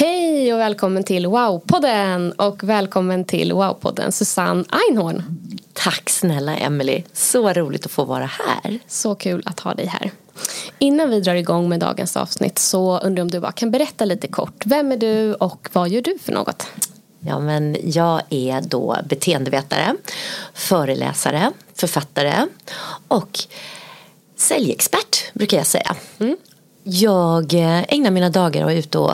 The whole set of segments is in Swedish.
Hej och välkommen till Wow-podden och välkommen till Wow-podden Susanne Einhorn. Tack snälla Emily, så roligt att få vara här. Så kul att ha dig här. Innan vi drar igång med dagens avsnitt så undrar jag om du bara kan berätta lite kort. Vem är du och vad gör du för något? Ja, men jag är då beteendevetare, föreläsare, författare och säljexpert brukar jag säga. Mm. Jag ägnar mina dagar åt att ut och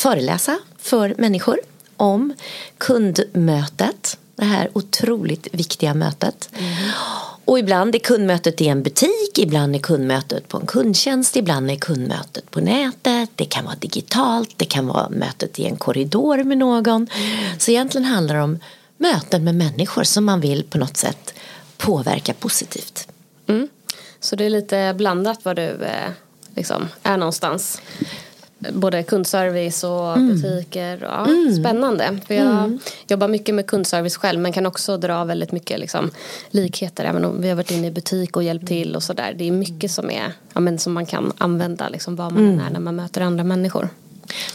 föreläsa för människor om kundmötet. Det här otroligt viktiga mötet. Mm. Och ibland är kundmötet i en butik, ibland är kundmötet på en kundtjänst, ibland är kundmötet på nätet. Det kan vara digitalt, det kan vara mötet i en korridor med någon. Mm. Så egentligen handlar det om möten med människor som man vill på något sätt påverka positivt. Mm. Så det är lite blandat var du eh, liksom, är någonstans både kundservice och mm. butiker. Ja, mm. Spännande. För jag mm. jobbar mycket med kundservice själv men kan också dra väldigt mycket liksom, likheter. Även om vi har varit inne i butik och hjälpt till och sådär. Det är mycket som, är, ja, men som man kan använda liksom, var man mm. är när man möter andra människor.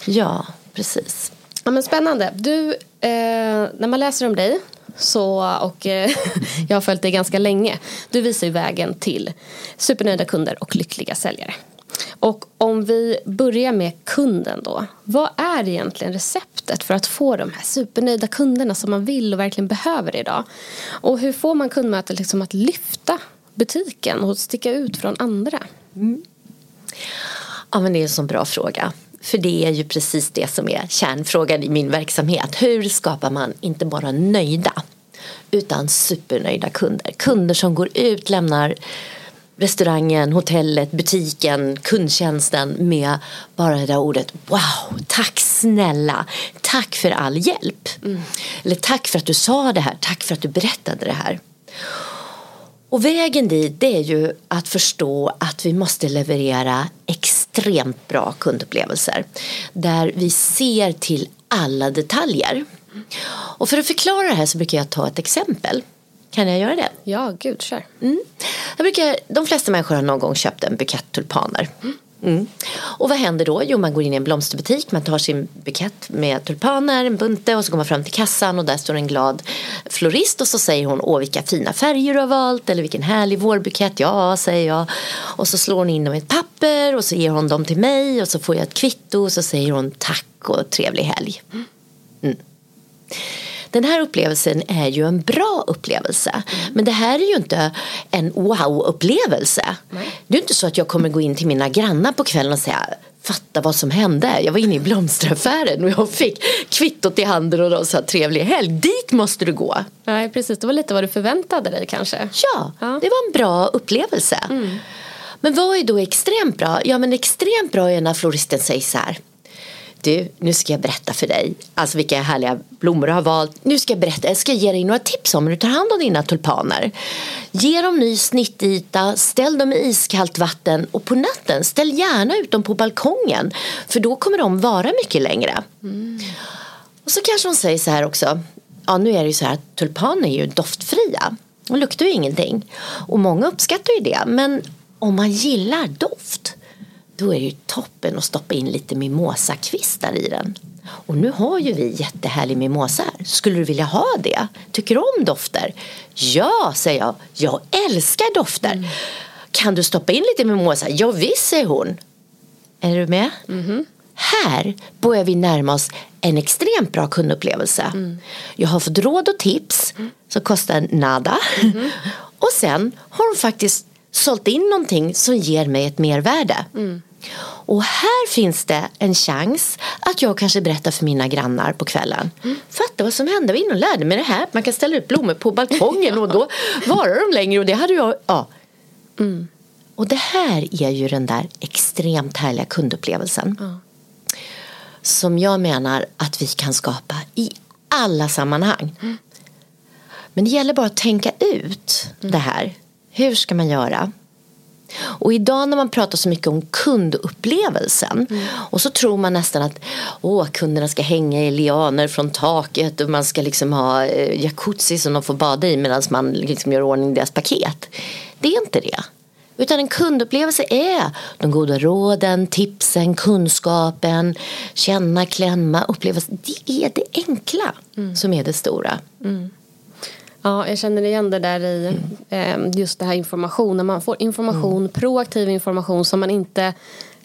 Ja, precis. Ja, men spännande. Du, eh, när man läser om dig så, och eh, jag har följt dig ganska länge. Du visar ju vägen till supernöjda kunder och lyckliga säljare. Och om vi börjar med kunden då. Vad är egentligen receptet för att få de här supernöjda kunderna som man vill och verkligen behöver idag? Och hur får man kundmötet liksom att lyfta butiken och sticka ut från andra? Mm. Ja men det är en sån bra fråga. För det är ju precis det som är kärnfrågan i min verksamhet. Hur skapar man inte bara nöjda utan supernöjda kunder? Kunder som går ut, lämnar restaurangen, hotellet, butiken, kundtjänsten med bara det där ordet wow, tack snälla, tack för all hjälp. Mm. Eller tack för att du sa det här, tack för att du berättade det här. Och vägen dit det är ju att förstå att vi måste leverera extremt bra kundupplevelser där vi ser till alla detaljer. Och för att förklara det här så brukar jag ta ett exempel. Kan jag göra det? Ja, gud, kör. Mm. Jag brukar, de flesta människor har någon gång köpt en bukett tulpaner. Mm. Och vad händer då? Jo, man går in i en blomsterbutik, man tar sin bukett med tulpaner, en bunte och så går man fram till kassan och där står en glad florist och så säger hon åh vilka fina färger du har valt eller vilken härlig vårbukett, ja säger jag. Och så slår hon in dem i ett papper och så ger hon dem till mig och så får jag ett kvitto och så säger hon tack och trevlig helg. Mm. Den här upplevelsen är ju en bra upplevelse. Mm. Men det här är ju inte en wow-upplevelse. Det är inte så att jag kommer gå in till mina grannar på kvällen och säga fatta vad som hände. Jag var inne i blomsteraffären och jag fick kvittot i handen och de sa trevlig helg. Dit måste du gå. Nej precis, det var lite vad du förväntade dig kanske. Ja, ja. det var en bra upplevelse. Mm. Men vad är då extremt bra? Ja men extremt bra är när floristen säger så här du, nu ska jag berätta för dig. Alltså vilka härliga blommor du har valt. Nu ska jag berätta, jag ska ge dig några tips om hur du tar hand om dina tulpaner. Ge dem ny snittyta, ställ dem i iskallt vatten och på natten ställ gärna ut dem på balkongen. För då kommer de vara mycket längre. Mm. Och så kanske hon säger så här också. Ja nu är det ju så här att tulpaner är ju doftfria. De luktar ju ingenting. Och många uppskattar ju det. Men om man gillar doft då är det ju toppen att stoppa in lite mimosakvistar i den. Och nu har ju vi jättehärlig mimosa här. Skulle du vilja ha det? Tycker du om dofter? Ja, säger jag. Jag älskar dofter. Mm. Kan du stoppa in lite mimosa? Ja, visst, säger hon. Är du med? Mm. Här börjar vi närma oss en extremt bra kundupplevelse. Mm. Jag har fått råd och tips som kostar nada. Mm. och sen har hon faktiskt sålt in någonting som ger mig ett mervärde. Mm. Och här finns det en chans att jag kanske berättar för mina grannar på kvällen. Mm. Fatta vad som hände, jag var inne och lärde mig det här. Man kan ställa ut blommor på balkongen och då varar de längre och det hade jag, ja. Mm. Och det här är ju den där extremt härliga kundupplevelsen. Mm. Som jag menar att vi kan skapa i alla sammanhang. Mm. Men det gäller bara att tänka ut mm. det här. Hur ska man göra? Och idag när man pratar så mycket om kundupplevelsen mm. och så tror man nästan att åh, kunderna ska hänga i lianer från taket och man ska liksom ha eh, jacuzzi som de får bada i medan man liksom gör ordning deras paket. Det är inte det. Utan en kundupplevelse är de goda råden, tipsen, kunskapen, känna, klämma, upplevelsen. Det är det enkla mm. som är det stora. Mm. Ja, jag känner igen det där i eh, just det här informationen. Man får information, mm. proaktiv information som man inte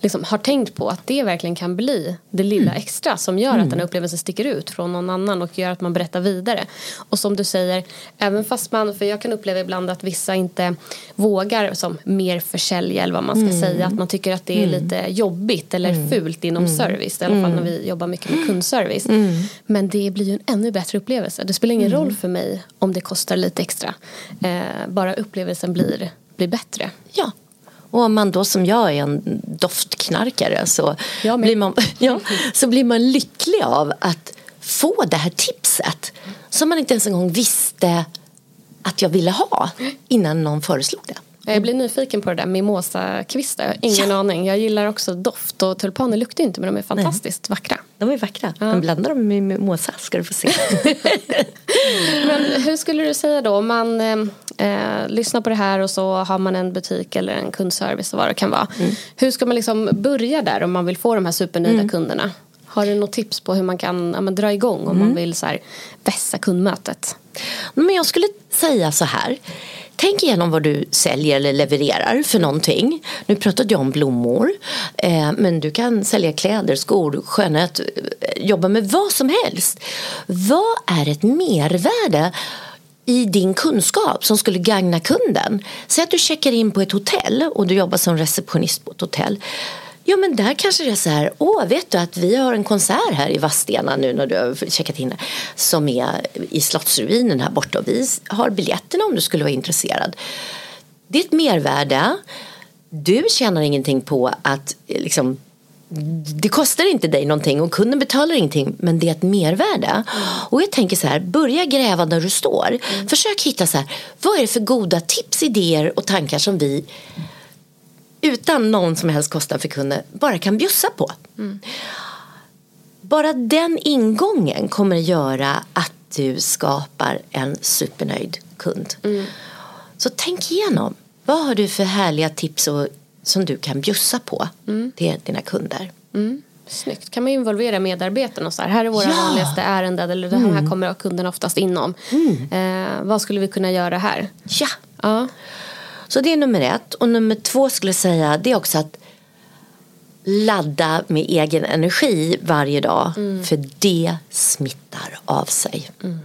liksom har tänkt på att det verkligen kan bli det lilla mm. extra som gör mm. att den upplevelsen sticker ut från någon annan och gör att man berättar vidare. Och som du säger, även fast man, för jag kan uppleva ibland att vissa inte vågar som mer försälja eller vad man ska mm. säga, att man tycker att det är mm. lite jobbigt eller mm. fult inom mm. service, i alla fall när vi jobbar mycket med kundservice. Men det blir ju en ännu bättre upplevelse. Det spelar ingen roll för mig om det kostar lite extra, eh, bara upplevelsen blir, blir bättre. Ja, och om man då som jag är en doftknarkare så, blir man, ja, så blir man lycklig av att få det här tipset som man inte ens en gång visste att jag ville ha innan någon föreslog det. Jag blir nyfiken på det där mimosakvistar. Ingen ja. aning. Jag gillar också doft och tulpaner luktar inte men de är fantastiskt Nej. vackra. De är vackra. Ja. Man blandar dem med mimosa ska du få se. men hur skulle du säga då om man eh, lyssnar på det här och så har man en butik eller en kundservice och vad det kan vara. Mm. Hur ska man liksom börja där om man vill få de här supernöjda mm. kunderna? Har du något tips på hur man kan ja, dra igång om mm. man vill så här, vässa kundmötet? Men jag skulle säga så här. Tänk igenom vad du säljer eller levererar för någonting. Nu pratade jag om blommor. Eh, men du kan sälja kläder, skor, skönhet. Eh, jobba med vad som helst. Vad är ett mervärde i din kunskap som skulle gagna kunden? Säg att du checkar in på ett hotell och du jobbar som receptionist på ett hotell. Ja men där kanske det är så här, åh vet du att vi har en konsert här i Vadstena nu när du har checkat in som är i Slottsruinen här borta och vi har biljetterna om du skulle vara intresserad. Det är ett mervärde. Du tjänar ingenting på att eh, liksom det kostar inte dig någonting och kunden betalar ingenting men det är ett mervärde. Mm. Och jag tänker så här, börja gräva där du står. Mm. Försök hitta så här, vad är det för goda tips, idéer och tankar som vi utan någon som helst kostnad för kunden bara kan bjussa på. Mm. Bara den ingången kommer att göra att du skapar en supernöjd kund. Mm. Så tänk igenom. Vad har du för härliga tips och, som du kan bjussa på mm. till dina kunder? Mm. Snyggt. Kan man involvera medarbetarna och så här, här är våra ja. vanligaste ärenden eller det här, mm. kommer kunden oftast inom. Mm. Eh, vad skulle vi kunna göra här? Ja. ja. Så det är nummer ett. Och nummer två skulle jag säga det är också att ladda med egen energi varje dag. Mm. För det smittar av sig. Mm.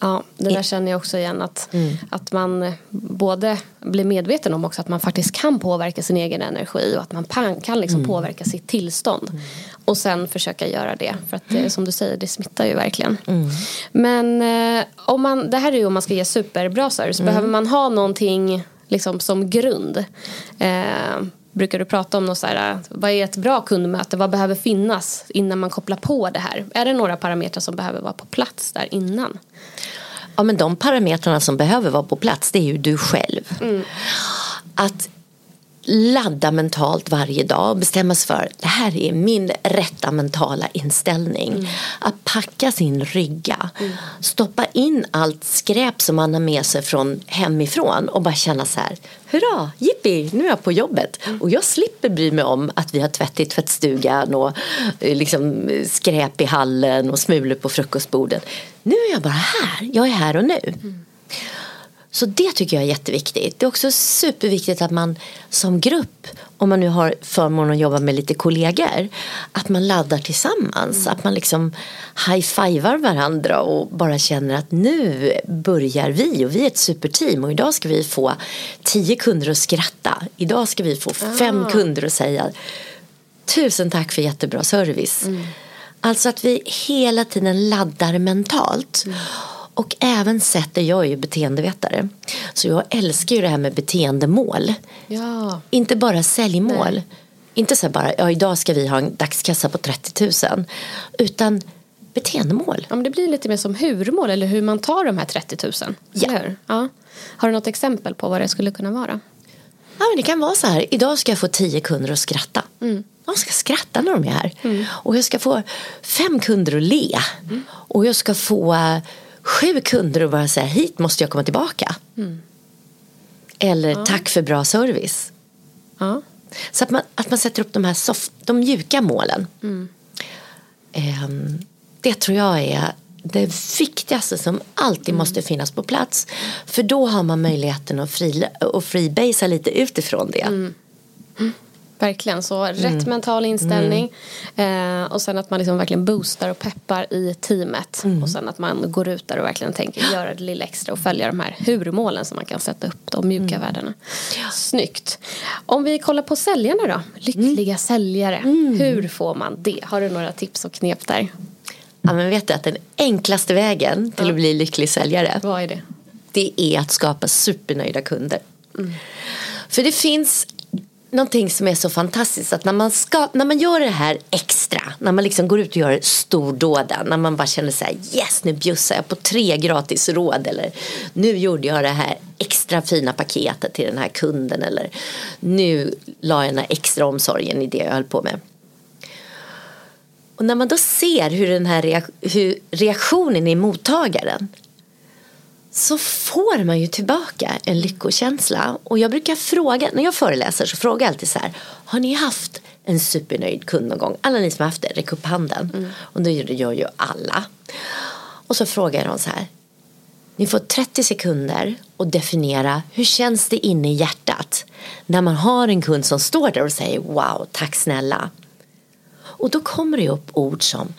Ja, det där känner jag också igen att, mm. att man både blir medveten om också att man faktiskt kan påverka sin egen energi och att man kan liksom mm. påverka sitt tillstånd. Mm. Och sen försöka göra det för att det, som du säger det smittar ju verkligen. Mm. Men eh, om man, det här är ju om man ska ge superbra service. Mm. Behöver man ha någonting liksom som grund? Eh, brukar du prata om något så här, vad är ett bra kundmöte? Vad behöver finnas innan man kopplar på det här? Är det några parametrar som behöver vara på plats där innan? Ja, men de parametrarna som behöver vara på plats det är ju du själv. Mm. Att ladda mentalt varje dag och bestämma sig för det här är min rätta mentala inställning. Mm. Att packa sin rygga, mm. stoppa in allt skräp som man har med sig från hemifrån och bara känna så här, hurra, jippi, nu är jag på jobbet mm. och jag slipper bry mig om att vi har tvätt i tvättstugan och eh, liksom skräp i hallen och smulor på frukostbordet. Nu är jag bara här, jag är här och nu. Så det tycker jag är jätteviktigt. Det är också superviktigt att man som grupp, om man nu har förmånen att jobba med lite kollegor, att man laddar tillsammans. Mm. Att man liksom high-fivar varandra och bara känner att nu börjar vi och vi är ett superteam och idag ska vi få tio kunder att skratta. Idag ska vi få fem ah. kunder att säga tusen tack för jättebra service. Mm. Alltså att vi hela tiden laddar mentalt. Mm. Och även sätter, jag är ju beteendevetare, så jag älskar ju det här med beteendemål. Ja. Inte bara säljmål. Nej. Inte så bara, ja idag ska vi ha en dagskassa på 30 000. Utan beteendemål. Ja, men det blir lite mer som hurmål eller hur man tar de här 30 000. Ja. ja. Har du något exempel på vad det skulle kunna vara? Ja, men det kan vara så här, idag ska jag få tio kunder att skratta. Mm. De ska skratta när de är här. Mm. Och jag ska få fem kunder att le. Mm. Och jag ska få sju kunder och bara säga hit måste jag komma tillbaka. Mm. Eller ja. tack för bra service. Ja. Så att man, att man sätter upp de här soft, de mjuka målen. Mm. Um, det tror jag är det viktigaste som alltid mm. måste finnas på plats. För då har man möjligheten att, fri, att freebasea lite utifrån det. Mm. Verkligen, så rätt mm. mental inställning mm. eh, och sen att man liksom verkligen boostar och peppar i teamet mm. och sen att man går ut där och verkligen tänker göra det lilla extra och följa de här hurmålen som man kan sätta upp, de mjuka mm. värdena. Ja. Snyggt. Om vi kollar på säljarna då, lyckliga mm. säljare, mm. hur får man det? Har du några tips och knep där? Ja, men vet du att den enklaste vägen till ja. att bli lycklig säljare Vad är det? Det är att skapa supernöjda kunder. För det finns någonting som är så fantastiskt att när man, ska, när man gör det här extra, när man liksom går ut och gör stordåden, när man bara känner så här yes nu bjussar jag på tre gratis råd eller nu gjorde jag det här extra fina paketet till den här kunden eller nu la jag den här extra omsorgen i det jag höll på med. Och när man då ser hur den här hur reaktionen i mottagaren så får man ju tillbaka en lyckokänsla. Och jag brukar fråga, när jag föreläser så frågar jag alltid så här, har ni haft en supernöjd kund någon gång? Alla ni som har haft det, räck upp handen. Mm. Och det gör ju alla. Och så frågar jag dem så här, ni får 30 sekunder att definiera hur känns det inne i hjärtat när man har en kund som står där och säger wow, tack snälla. Och då kommer det upp ord som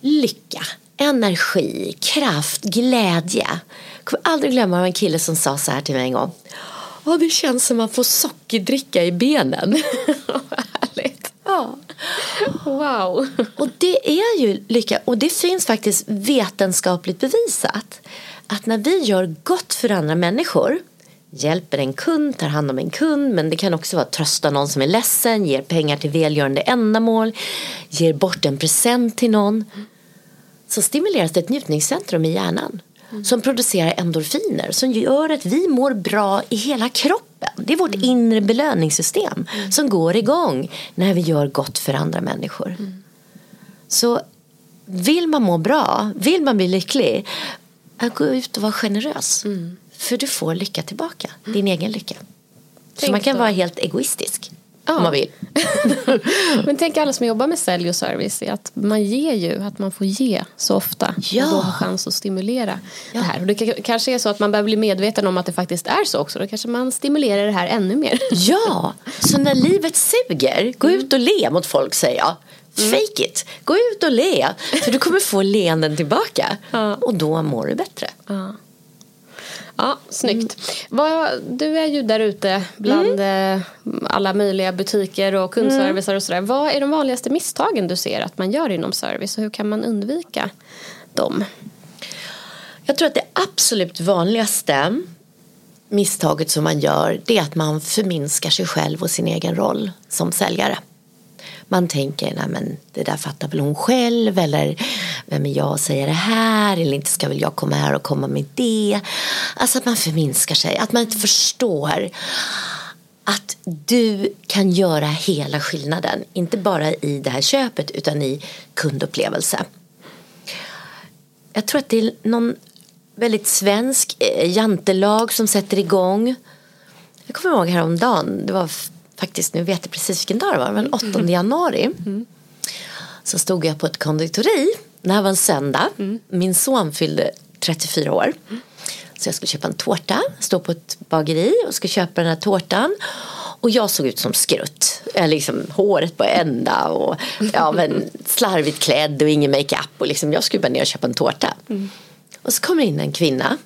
lycka, energi, kraft, glädje. Jag kommer aldrig glömma en kille som sa så här till mig en gång. Ja, det känns som att man får sockerdricka i benen. Härligt. Ja. Wow. Och det är ju lycka. Och det finns faktiskt vetenskapligt bevisat. Att när vi gör gott för andra människor hjälper en kund, tar hand om en kund men det kan också vara att trösta någon som är ledsen, ger pengar till välgörande ändamål, ger bort en present till någon så stimuleras det ett njutningscentrum i hjärnan mm. som producerar endorfiner som gör att vi mår bra i hela kroppen. Det är vårt mm. inre belöningssystem mm. som går igång när vi gör gott för andra människor. Mm. Så vill man må bra, vill man bli lycklig, gå ut och vara generös. Mm. För du får lycka tillbaka, din mm. egen lycka. Tänk så man kan så. vara helt egoistisk. Ja. Om man vill. Men tänk alla som jobbar med sälj och service. Att man ger ju, att man får ge så ofta. Ja. Och då har chans att stimulera ja. det här. Och det kanske är så att man behöver bli medveten om att det faktiskt är så också. Då kanske man stimulerar det här ännu mer. Ja, så när livet suger, gå mm. ut och le mot folk säger jag. Mm. Fake it, gå ut och le. För du kommer få leenden tillbaka. Ja. Och då mår du bättre. Ja. Ja, snyggt. Mm. du är ju där ute bland mm. Eh, alla möjliga butiker och kundservicer och sådär. Vad är de vanligaste misstagen du ser att man gör inom service och hur kan man undvika dem? Jag tror att det absolut vanligaste misstaget som man gör det är att man förminskar sig själv och sin egen roll som säljare. Man tänker, nej men det där fattar väl hon själv eller vem är jag att säga det här eller inte ska väl jag komma här och komma med det. Alltså att man förminskar sig, att man inte förstår att du kan göra hela skillnaden. Inte bara i det här köpet utan i kundupplevelse. Jag tror att det är någon väldigt svensk eh, jantelag som sätter igång. Jag kommer ihåg häromdagen, det var faktiskt, nu vet jag precis vilken dag det var, den 8 mm. januari. Mm. Så stod jag på ett konditori, det här var en söndag, mm. min son fyllde 34 år. Så jag skulle köpa en tårta, stå på ett bageri och ska köpa den här tårtan. Och jag såg ut som skrutt. Liksom, håret på ända och ja, men, slarvigt klädd och ingen makeup. Och liksom, jag skulle bara ner och köpa en tårta. Mm. Och så kommer in en kvinna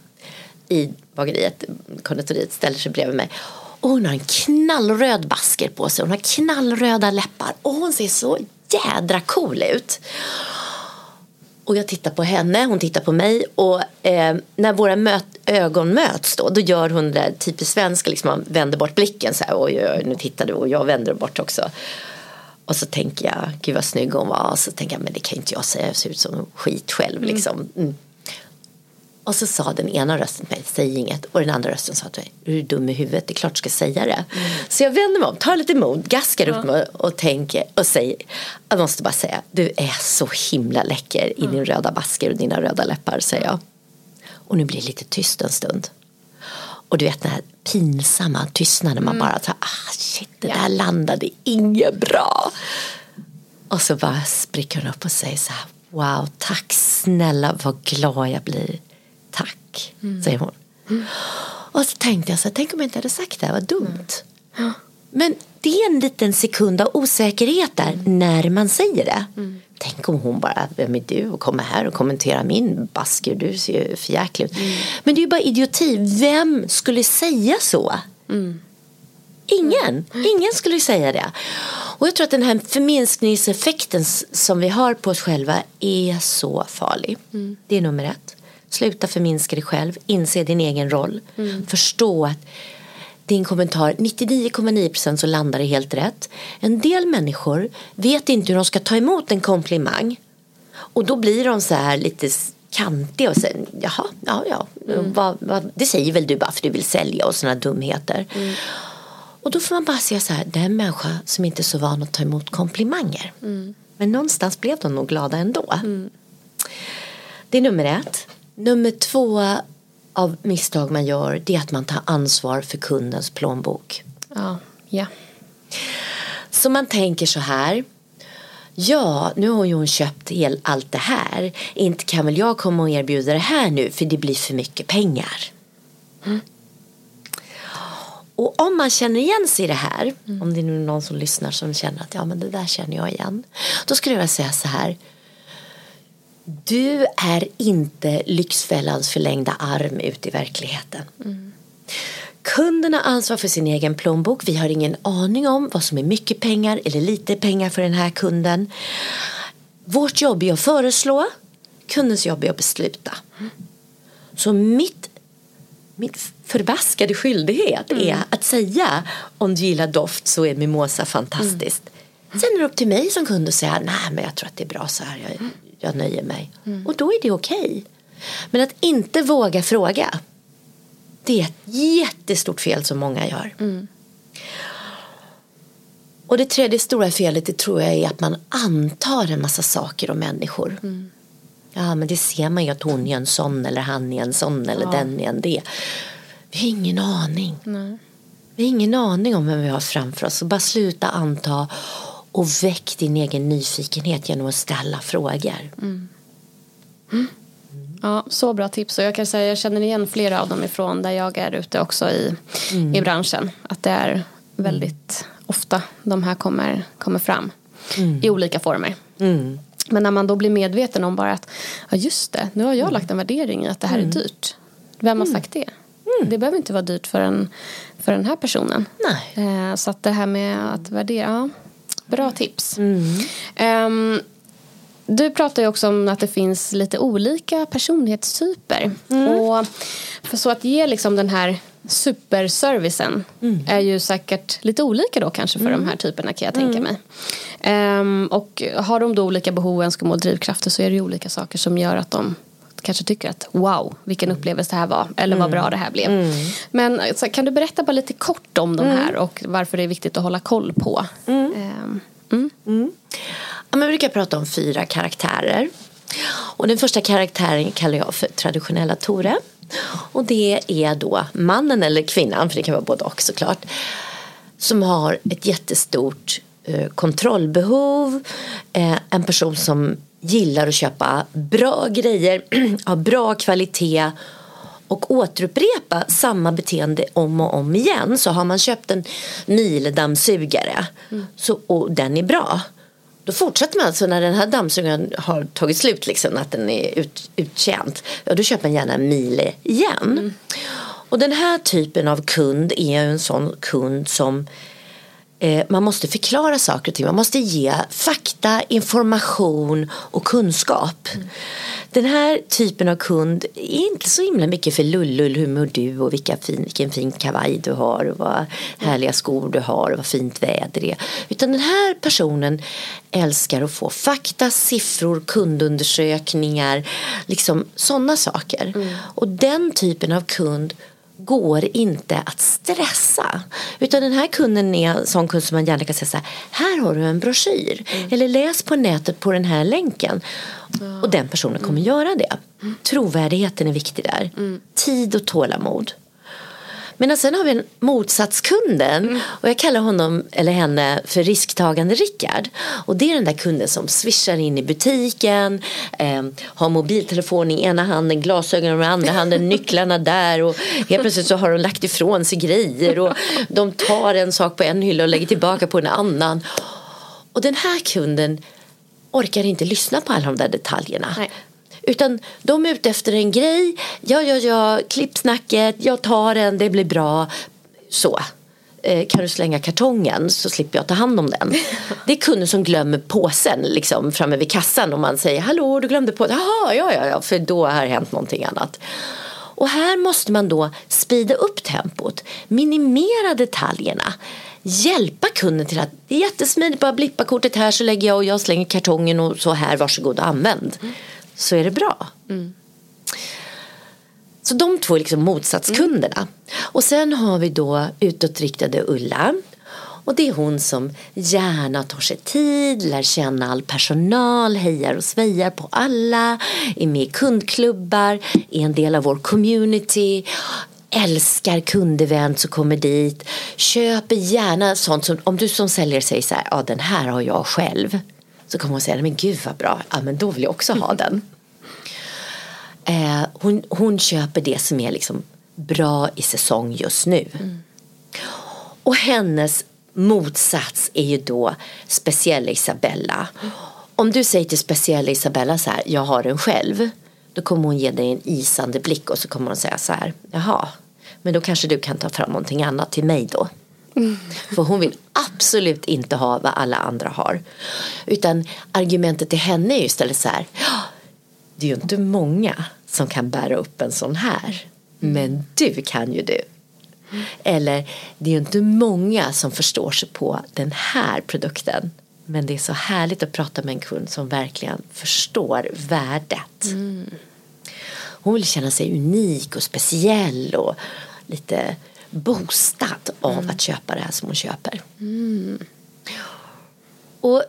i bageriet, konditoriet ställer sig bredvid mig. Och hon har en knallröd basker på sig. Hon har knallröda läppar. Och hon ser så jädra cool ut. Och jag tittar på henne, hon tittar på mig och eh, när våra möt, ögon möts då, då gör hon det typiskt svenska, liksom man vänder bort blicken så här, oj, oj, nu tittar du och jag vänder bort också. Och så tänker jag, gud vad snygg hon var, och så tänker jag, men det kan inte jag säga, jag ser ut som skit själv mm. liksom. Mm. Och så sa den ena rösten till mig, säg inget. Och den andra rösten sa till mig, är du dum i huvudet? Det är klart du ska säga det. Mm. Så jag vänder mig om, tar lite mod, gaskar upp mig och tänker och säger, jag måste bara säga, du är så himla läcker i din röda basker och dina röda läppar, säger jag. Och nu blir det lite tyst en stund. Och du vet den här pinsamma tystnaden, man mm. bara tar, ah shit, det där landade inget bra. Och så bara spricker hon upp och säger så här, wow, tack snälla, vad glad jag blir tack, mm. säger hon. Mm. Och så tänkte jag så tänk om jag inte hade sagt det här, vad dumt. Mm. Men det är en liten sekund av osäkerhet där mm. när man säger det. Mm. Tänk om hon bara, vem är du och kommer här och kommenterar min basker, du ser ju förjäklig ut. Mm. Men det är ju bara idioti, vem skulle säga så? Ingen, ingen skulle säga det. Och jag tror att den här förminskningseffekten som vi har på oss själva är så farlig. Det är nummer ett. Sluta förminska dig själv, inse din egen roll. Mm. Förstå att din kommentar, 99,9% så landar det helt rätt. En del människor vet inte hur de ska ta emot en komplimang. Och då blir de så här lite kantiga och säger jaha, ja, ja, mm. vad, vad, det säger väl du bara för du vill sälja och sådana dumheter. Mm. Och då får man bara säga så här, det är en människa som inte är så van att ta emot komplimanger. Mm. Men någonstans blev de nog glada ändå. Mm. Det är nummer ett. Nummer två av misstag man gör det är att man tar ansvar för kundens plånbok. Ja, ja. Så man tänker så här. Ja, nu har ju hon köpt allt det här. Inte kan väl jag komma och erbjuda det här nu för det blir för mycket pengar. Mm. Och om man känner igen sig i det här, mm. om det är någon som lyssnar som känner att ja men det där känner jag igen. Då skulle jag säga så här. Du är inte Lyxfällans förlängda arm ute i verkligheten. Mm. Kunden har ansvar för sin egen plånbok. Vi har ingen aning om vad som är mycket pengar eller lite pengar för den här kunden. Vårt jobb är att föreslå. Kundens jobb är att besluta. Mm. Så mitt, mitt förbaskade skyldighet mm. är att säga om du gillar doft så är mimosa fantastiskt. Mm. Sen är det upp till mig som kund att säga nej men jag tror att det är bra så här. Jag, jag nöjer mig. Mm. Och då är det okej. Okay. Men att inte våga fråga. Det är ett jättestort fel som många gör. Mm. Och det tredje stora felet det tror jag är att man antar en massa saker om människor. Mm. Ja men det ser man ju att hon är en sån eller han är en sån eller ja. den är en det. Vi har ingen aning. Nej. Vi har ingen aning om vem vi har framför oss. Så bara sluta anta och väck din egen nyfikenhet genom att ställa frågor. Mm. Mm. Ja, så bra tips och jag kan säga jag känner igen flera av dem ifrån där jag är ute också i, mm. i branschen. Att det är väldigt ofta de här kommer, kommer fram mm. i olika former. Mm. Men när man då blir medveten om bara att ja just det, nu har jag lagt en värdering i att det här är mm. dyrt. Vem har sagt det? Det behöver inte vara dyrt för, en, för den här personen. Nej. Eh, så att det här med att värdera, ja, Bra tips. Mm. Um, du pratar ju också om att det finns lite olika personlighetstyper. Mm. Och för så att ge liksom den här superservicen är ju säkert lite olika då kanske för de här typerna kan jag tänka mig. Ehm, och har de då olika behov, önskemål, drivkrafter så är det ju olika saker som gör att de kanske tycker att wow, vilken upplevelse det här var eller vad bra det här blev. Men så, kan du berätta bara lite kort om de här och varför det är viktigt att hålla koll på? Ehm, mm. Ja, vi brukar prata om fyra karaktärer. Och den första karaktären kallar jag för traditionella Tore. Och det är då mannen eller kvinnan, för det kan vara både och såklart. Som har ett jättestort eh, kontrollbehov. Eh, en person som gillar att köpa bra grejer av bra kvalitet och återupprepa samma beteende om och om igen. Så har man köpt en Miele-dammsugare så, och den är bra då fortsätter man alltså när den här dammsugaren har tagit slut, liksom, att den är ut, uttjänt. Ja, då köper man gärna en Miele igen. Och den här typen av kund är en sån kund som man måste förklara saker och ting. Man måste ge fakta, information och kunskap. Den här typen av kund är inte så himla mycket för lullull, hur mår du och vilka fin, vilken fin kavaj du har och vad härliga skor du har och vad fint väder det är. Utan den här personen älskar att få fakta, siffror, kundundersökningar, liksom sådana saker. Och den typen av kund går inte att stressa. Utan den här kunden är en sån kund som man gärna kan säga så här, här har du en broschyr. Eller läs på nätet på den här länken. Och den personen kommer göra det. Trovärdigheten är viktig där. Tid och tålamod. Men sen har vi en motsatskunden och jag kallar honom eller henne för risktagande Rickard. Och det är den där kunden som swishar in i butiken, eh, har mobiltelefon i ena handen, glasögon i andra handen, nycklarna där och helt plötsligt så har de lagt ifrån sig grejer och de tar en sak på en hylla och lägger tillbaka på en annan. Och den här kunden orkar inte lyssna på alla de där detaljerna. Nej. Utan de är ute efter en grej. Ja, ja, ja, klipp snacket, jag tar den, det blir bra. Så. Eh, kan du slänga kartongen så slipper jag ta hand om den. Det är kunder som glömmer påsen liksom, framme vid kassan och man säger hallå du glömde påsen. Jaha, ja, ja, ja, för då har hänt någonting annat. Och här måste man då speeda upp tempot, minimera detaljerna, hjälpa kunden till att det är jättesmidigt, bara blippa kortet här så lägger jag och jag slänger kartongen och så här, varsågod och använd. Så är det bra. Så de två är liksom motsatskunderna. Och sen har vi då utåtriktade Ulla. Och det är hon som gärna tar sig tid, lär känna all personal, hejar och svejar på alla, är med i kundklubbar, är en del av vår community, älskar kundevent som kommer dit, köper gärna sånt som, om du som säljare säger så här, ja den här har jag själv. Så kommer hon säga, men gud vad bra, ja men då vill jag också ha den. Eh, hon, hon köper det som är liksom bra i säsong just nu. Och hennes motsats är ju då speciella Isabella. Om du säger till speciella Isabella så här, jag har den själv. Då kommer hon ge dig en isande blick och så kommer hon säga så här, jaha, men då kanske du kan ta fram någonting annat till mig då. För hon vill absolut inte ha vad alla andra har. Utan argumentet till henne är ju istället så här, "Ja, det är ju inte många som kan bära upp en sån här. Men du kan ju du. Eller det är ju inte många som förstår sig på den här produkten. Men det är så härligt att prata med en kund som verkligen förstår värdet. Hon vill känna sig unik och speciell och lite boostad av att köpa det här som hon köper. Och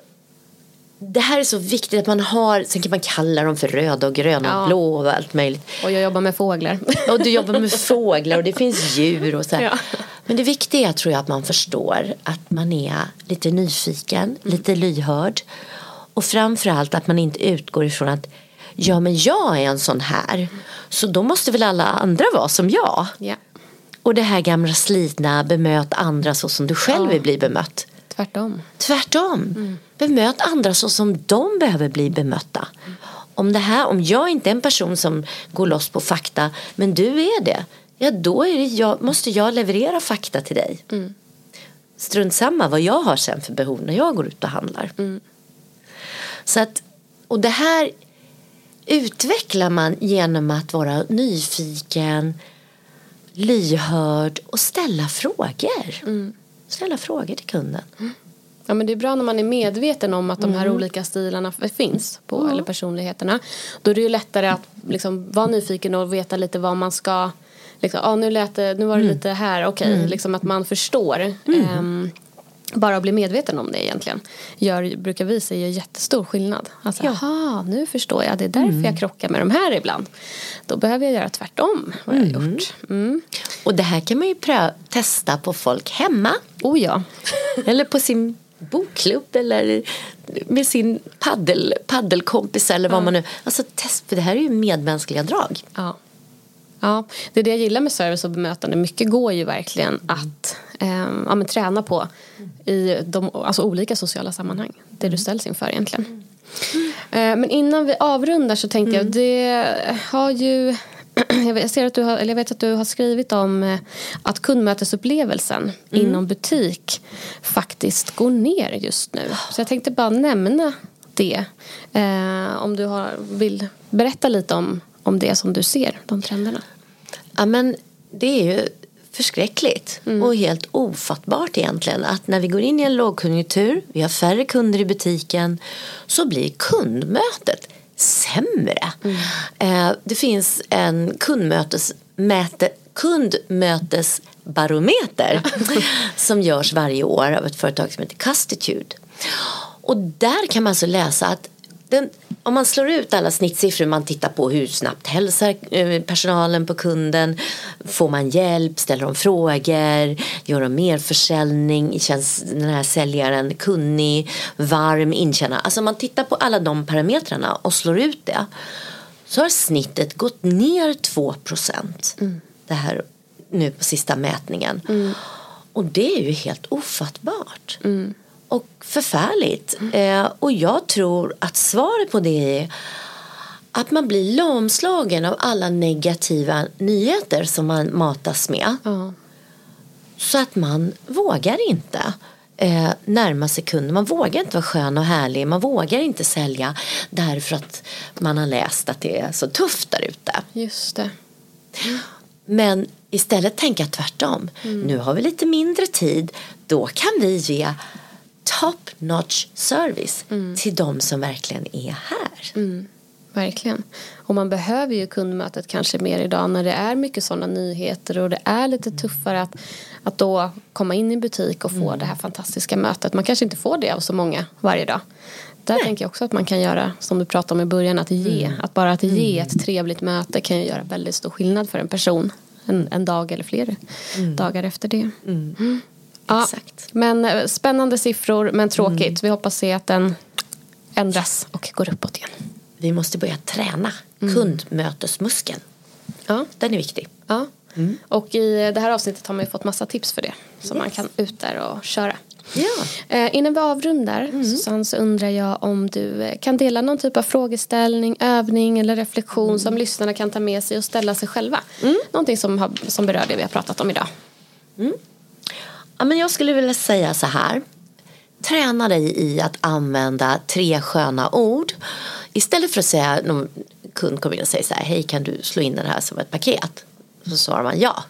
det här är så viktigt att man har, sen kan man kalla dem för röda och gröna Ja. och blå och allt möjligt. Och jag jobbar med fåglar. Och du jobbar med fåglar och det finns djur och så. Ja. Men det viktiga tror jag att man förstår att man är lite nyfiken, lite lyhörd. Och framförallt att man inte utgår ifrån att ja men jag är en sån här. Så då måste väl alla andra vara som jag. ja. Och det här gamla slitna bemöt andra så som du själv vill bli bemött. Tvärtom. Tvärtom. Bemöt andra så som de behöver bli bemötta. Om, det här, om jag inte är en person som går loss på fakta men du är det. Ja då det jag, måste jag leverera fakta till dig. Strunt samma vad jag har sen för behov när jag går ut och handlar. Så att, och det här utvecklar man genom att vara nyfiken lyhörd och ställa frågor. Ställa frågor till kunden. Ja, men det är bra när man är medveten om att de här olika stilarna finns på, eller personligheterna. Då är det ju lättare att liksom, vara nyfiken och veta lite vad man ska liksom, ah, nu, lät det, nu var det lite här, okej, liksom att man förstår. Ehm, bara att bli medveten om det egentligen gör, brukar vi säga gör jättestor skillnad. Alltså, aha, nu förstår jag, det är därför jag krockar med de här ibland. Då behöver jag göra tvärtom vad jag har gjort. Mm. Och det här kan man ju testa på folk hemma. Oh ja. Eller på sin bokklubb eller med sin paddel, paddelkompis eller vad man nu... Alltså test, för det här är ju medmänskliga drag. Ja. Ja, det är det jag gillar med service och bemötande. Mycket går ju verkligen att eh, ja, men träna på i de alltså, olika sociala sammanhang. Det du ställs inför egentligen. Eh, men innan vi avrundar så tänkte jag, det har ju jag ser att du har, eller jag vet att du har skrivit om eh, att kundmötesupplevelsen inom butik faktiskt går ner just nu. Så jag tänkte bara nämna det. Eh, om du har, vill berätta lite om, om det som du ser, de trenderna. Ja, men det är ju förskräckligt och helt ofattbart egentligen att när vi går in i en lågkonjunktur, vi har färre kunder i butiken, så blir kundmötet sämre. Eh, det finns en kundmötesmäte, kundmötesbarometer som görs varje år av ett företag som heter Custitude. Och där kan man alltså läsa att den, om man slår ut alla snittsiffror, man tittar på hur snabbt hälsar eh, personalen på kunden, får man hjälp, ställer de frågor, gör de mer försäljning, känns den här säljaren kunnig, varm, inkännande. Alltså man tittar på alla de parametrarna och slår ut det så har snittet gått ner 2 procent det här nu på sista mätningen. Och det är ju helt ofattbart. Och förfärligt. Eh, och jag tror att svaret på det är att man blir lamslagen av alla negativa nyheter som man matas med. Ja. Så att man vågar inte eh, närma sig kunden. Man vågar inte vara skön och härlig. Man vågar inte sälja därför att man har läst att det är så tufft där ute. Just det. Men istället tänka tvärtom. Nu har vi lite mindre tid. Då kan vi ge top notch service till de som verkligen är här. Verkligen. Och man behöver ju kundmötet kanske mer idag när det är mycket sådana nyheter och det är lite tuffare att, att då komma in i butik och få det här fantastiska mötet. Man kanske inte får det av så många varje dag. Där tänker jag också att man kan göra som du pratade om i början, att ge. Att bara att ge ett trevligt möte kan ju göra väldigt stor skillnad för en person. En, en dag eller flera dagar efter det. Mm. Ja, Exakt. Men eh, spännande siffror men tråkigt. Vi hoppas se att den ändras och går uppåt igen. Vi måste börja träna kundmötesmuskeln. Ja. Den är viktig. Ja. Och i det här avsnittet har man ju fått massa tips för det. Så man kan ut där och köra. Ja. Eh, innan vi avrundar Susanne så undrar jag om du eh, kan dela någon typ av frågeställning, övning eller reflektion som lyssnarna kan ta med sig och ställa sig själva. Någonting som, har, som berör det vi har pratat om idag. Ja, men jag skulle vilja säga så här. Träna dig i att använda tre sköna ord. Istället för att säga, någon kund kommer in och säger så här, hej kan du slå in den här som ett paket? Så svarar man ja.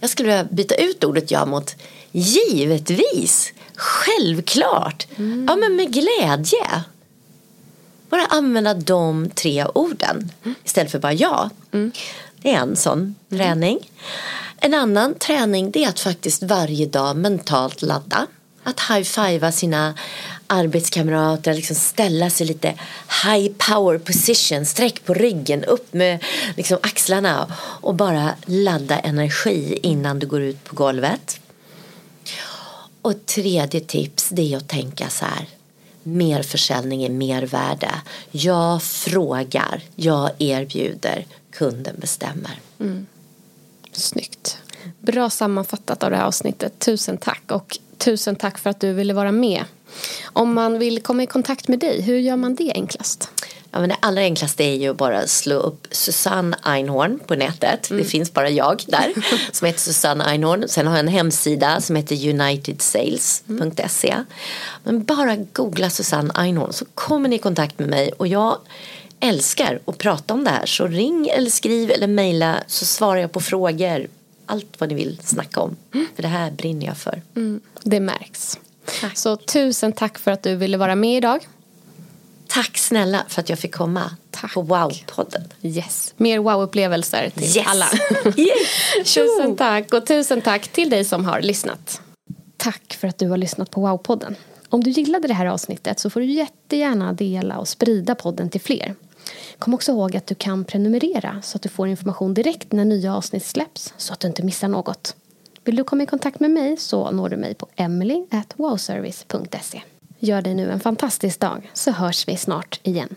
Jag skulle vilja byta ut ordet ja mot givetvis, självklart, ja men med glädje. Bara använda de tre orden istället för bara ja. Mm är en sån träning. En annan träning det är att faktiskt varje dag mentalt ladda. Att high-fivea sina arbetskamrater, liksom ställa sig lite high power position, sträck på ryggen, upp med liksom axlarna och bara ladda energi innan du går ut på golvet. Och tredje tips det är att tänka så här. Mer försäljning är mer värde. Jag frågar, jag erbjuder, kunden bestämmer. Mm. Snyggt. Bra sammanfattat av det här avsnittet. Tusen tack. Och tusen tack för att du ville vara med. Om man vill komma i kontakt med dig, hur gör man det enklast? Ja, men det allra enklaste är ju bara att slå upp Susanne Einhorn på nätet. Det finns bara jag där som heter Susanne Einhorn. Sen har jag en hemsida som heter unitedsales.se. Men bara googla Susanne Einhorn så kommer ni i kontakt med mig och jag älskar att prata om det här. Så ring eller skriv eller mejla så svarar jag på frågor. Allt vad ni vill snacka om. För det här brinner jag för. Mm, det märks. Tack. Så tusen tack för att du ville vara med idag. Tack snälla för att jag fick komma Tack. på Wow-podden. Yes. Mer wow-upplevelser till Yes. alla. Yay. tusen tack och tusen tack till dig som har lyssnat. Tack för att du har lyssnat på Wow-podden. Om du gillade det här avsnittet så får du jättegärna dela och sprida podden till fler. Kom också ihåg att du kan prenumerera så att du får information direkt när nya avsnitt släpps så att du inte missar något. Vill du komma i kontakt med mig så når du mig på emily.wowservice.se. Gör dig nu en fantastisk dag så hörs vi snart igen.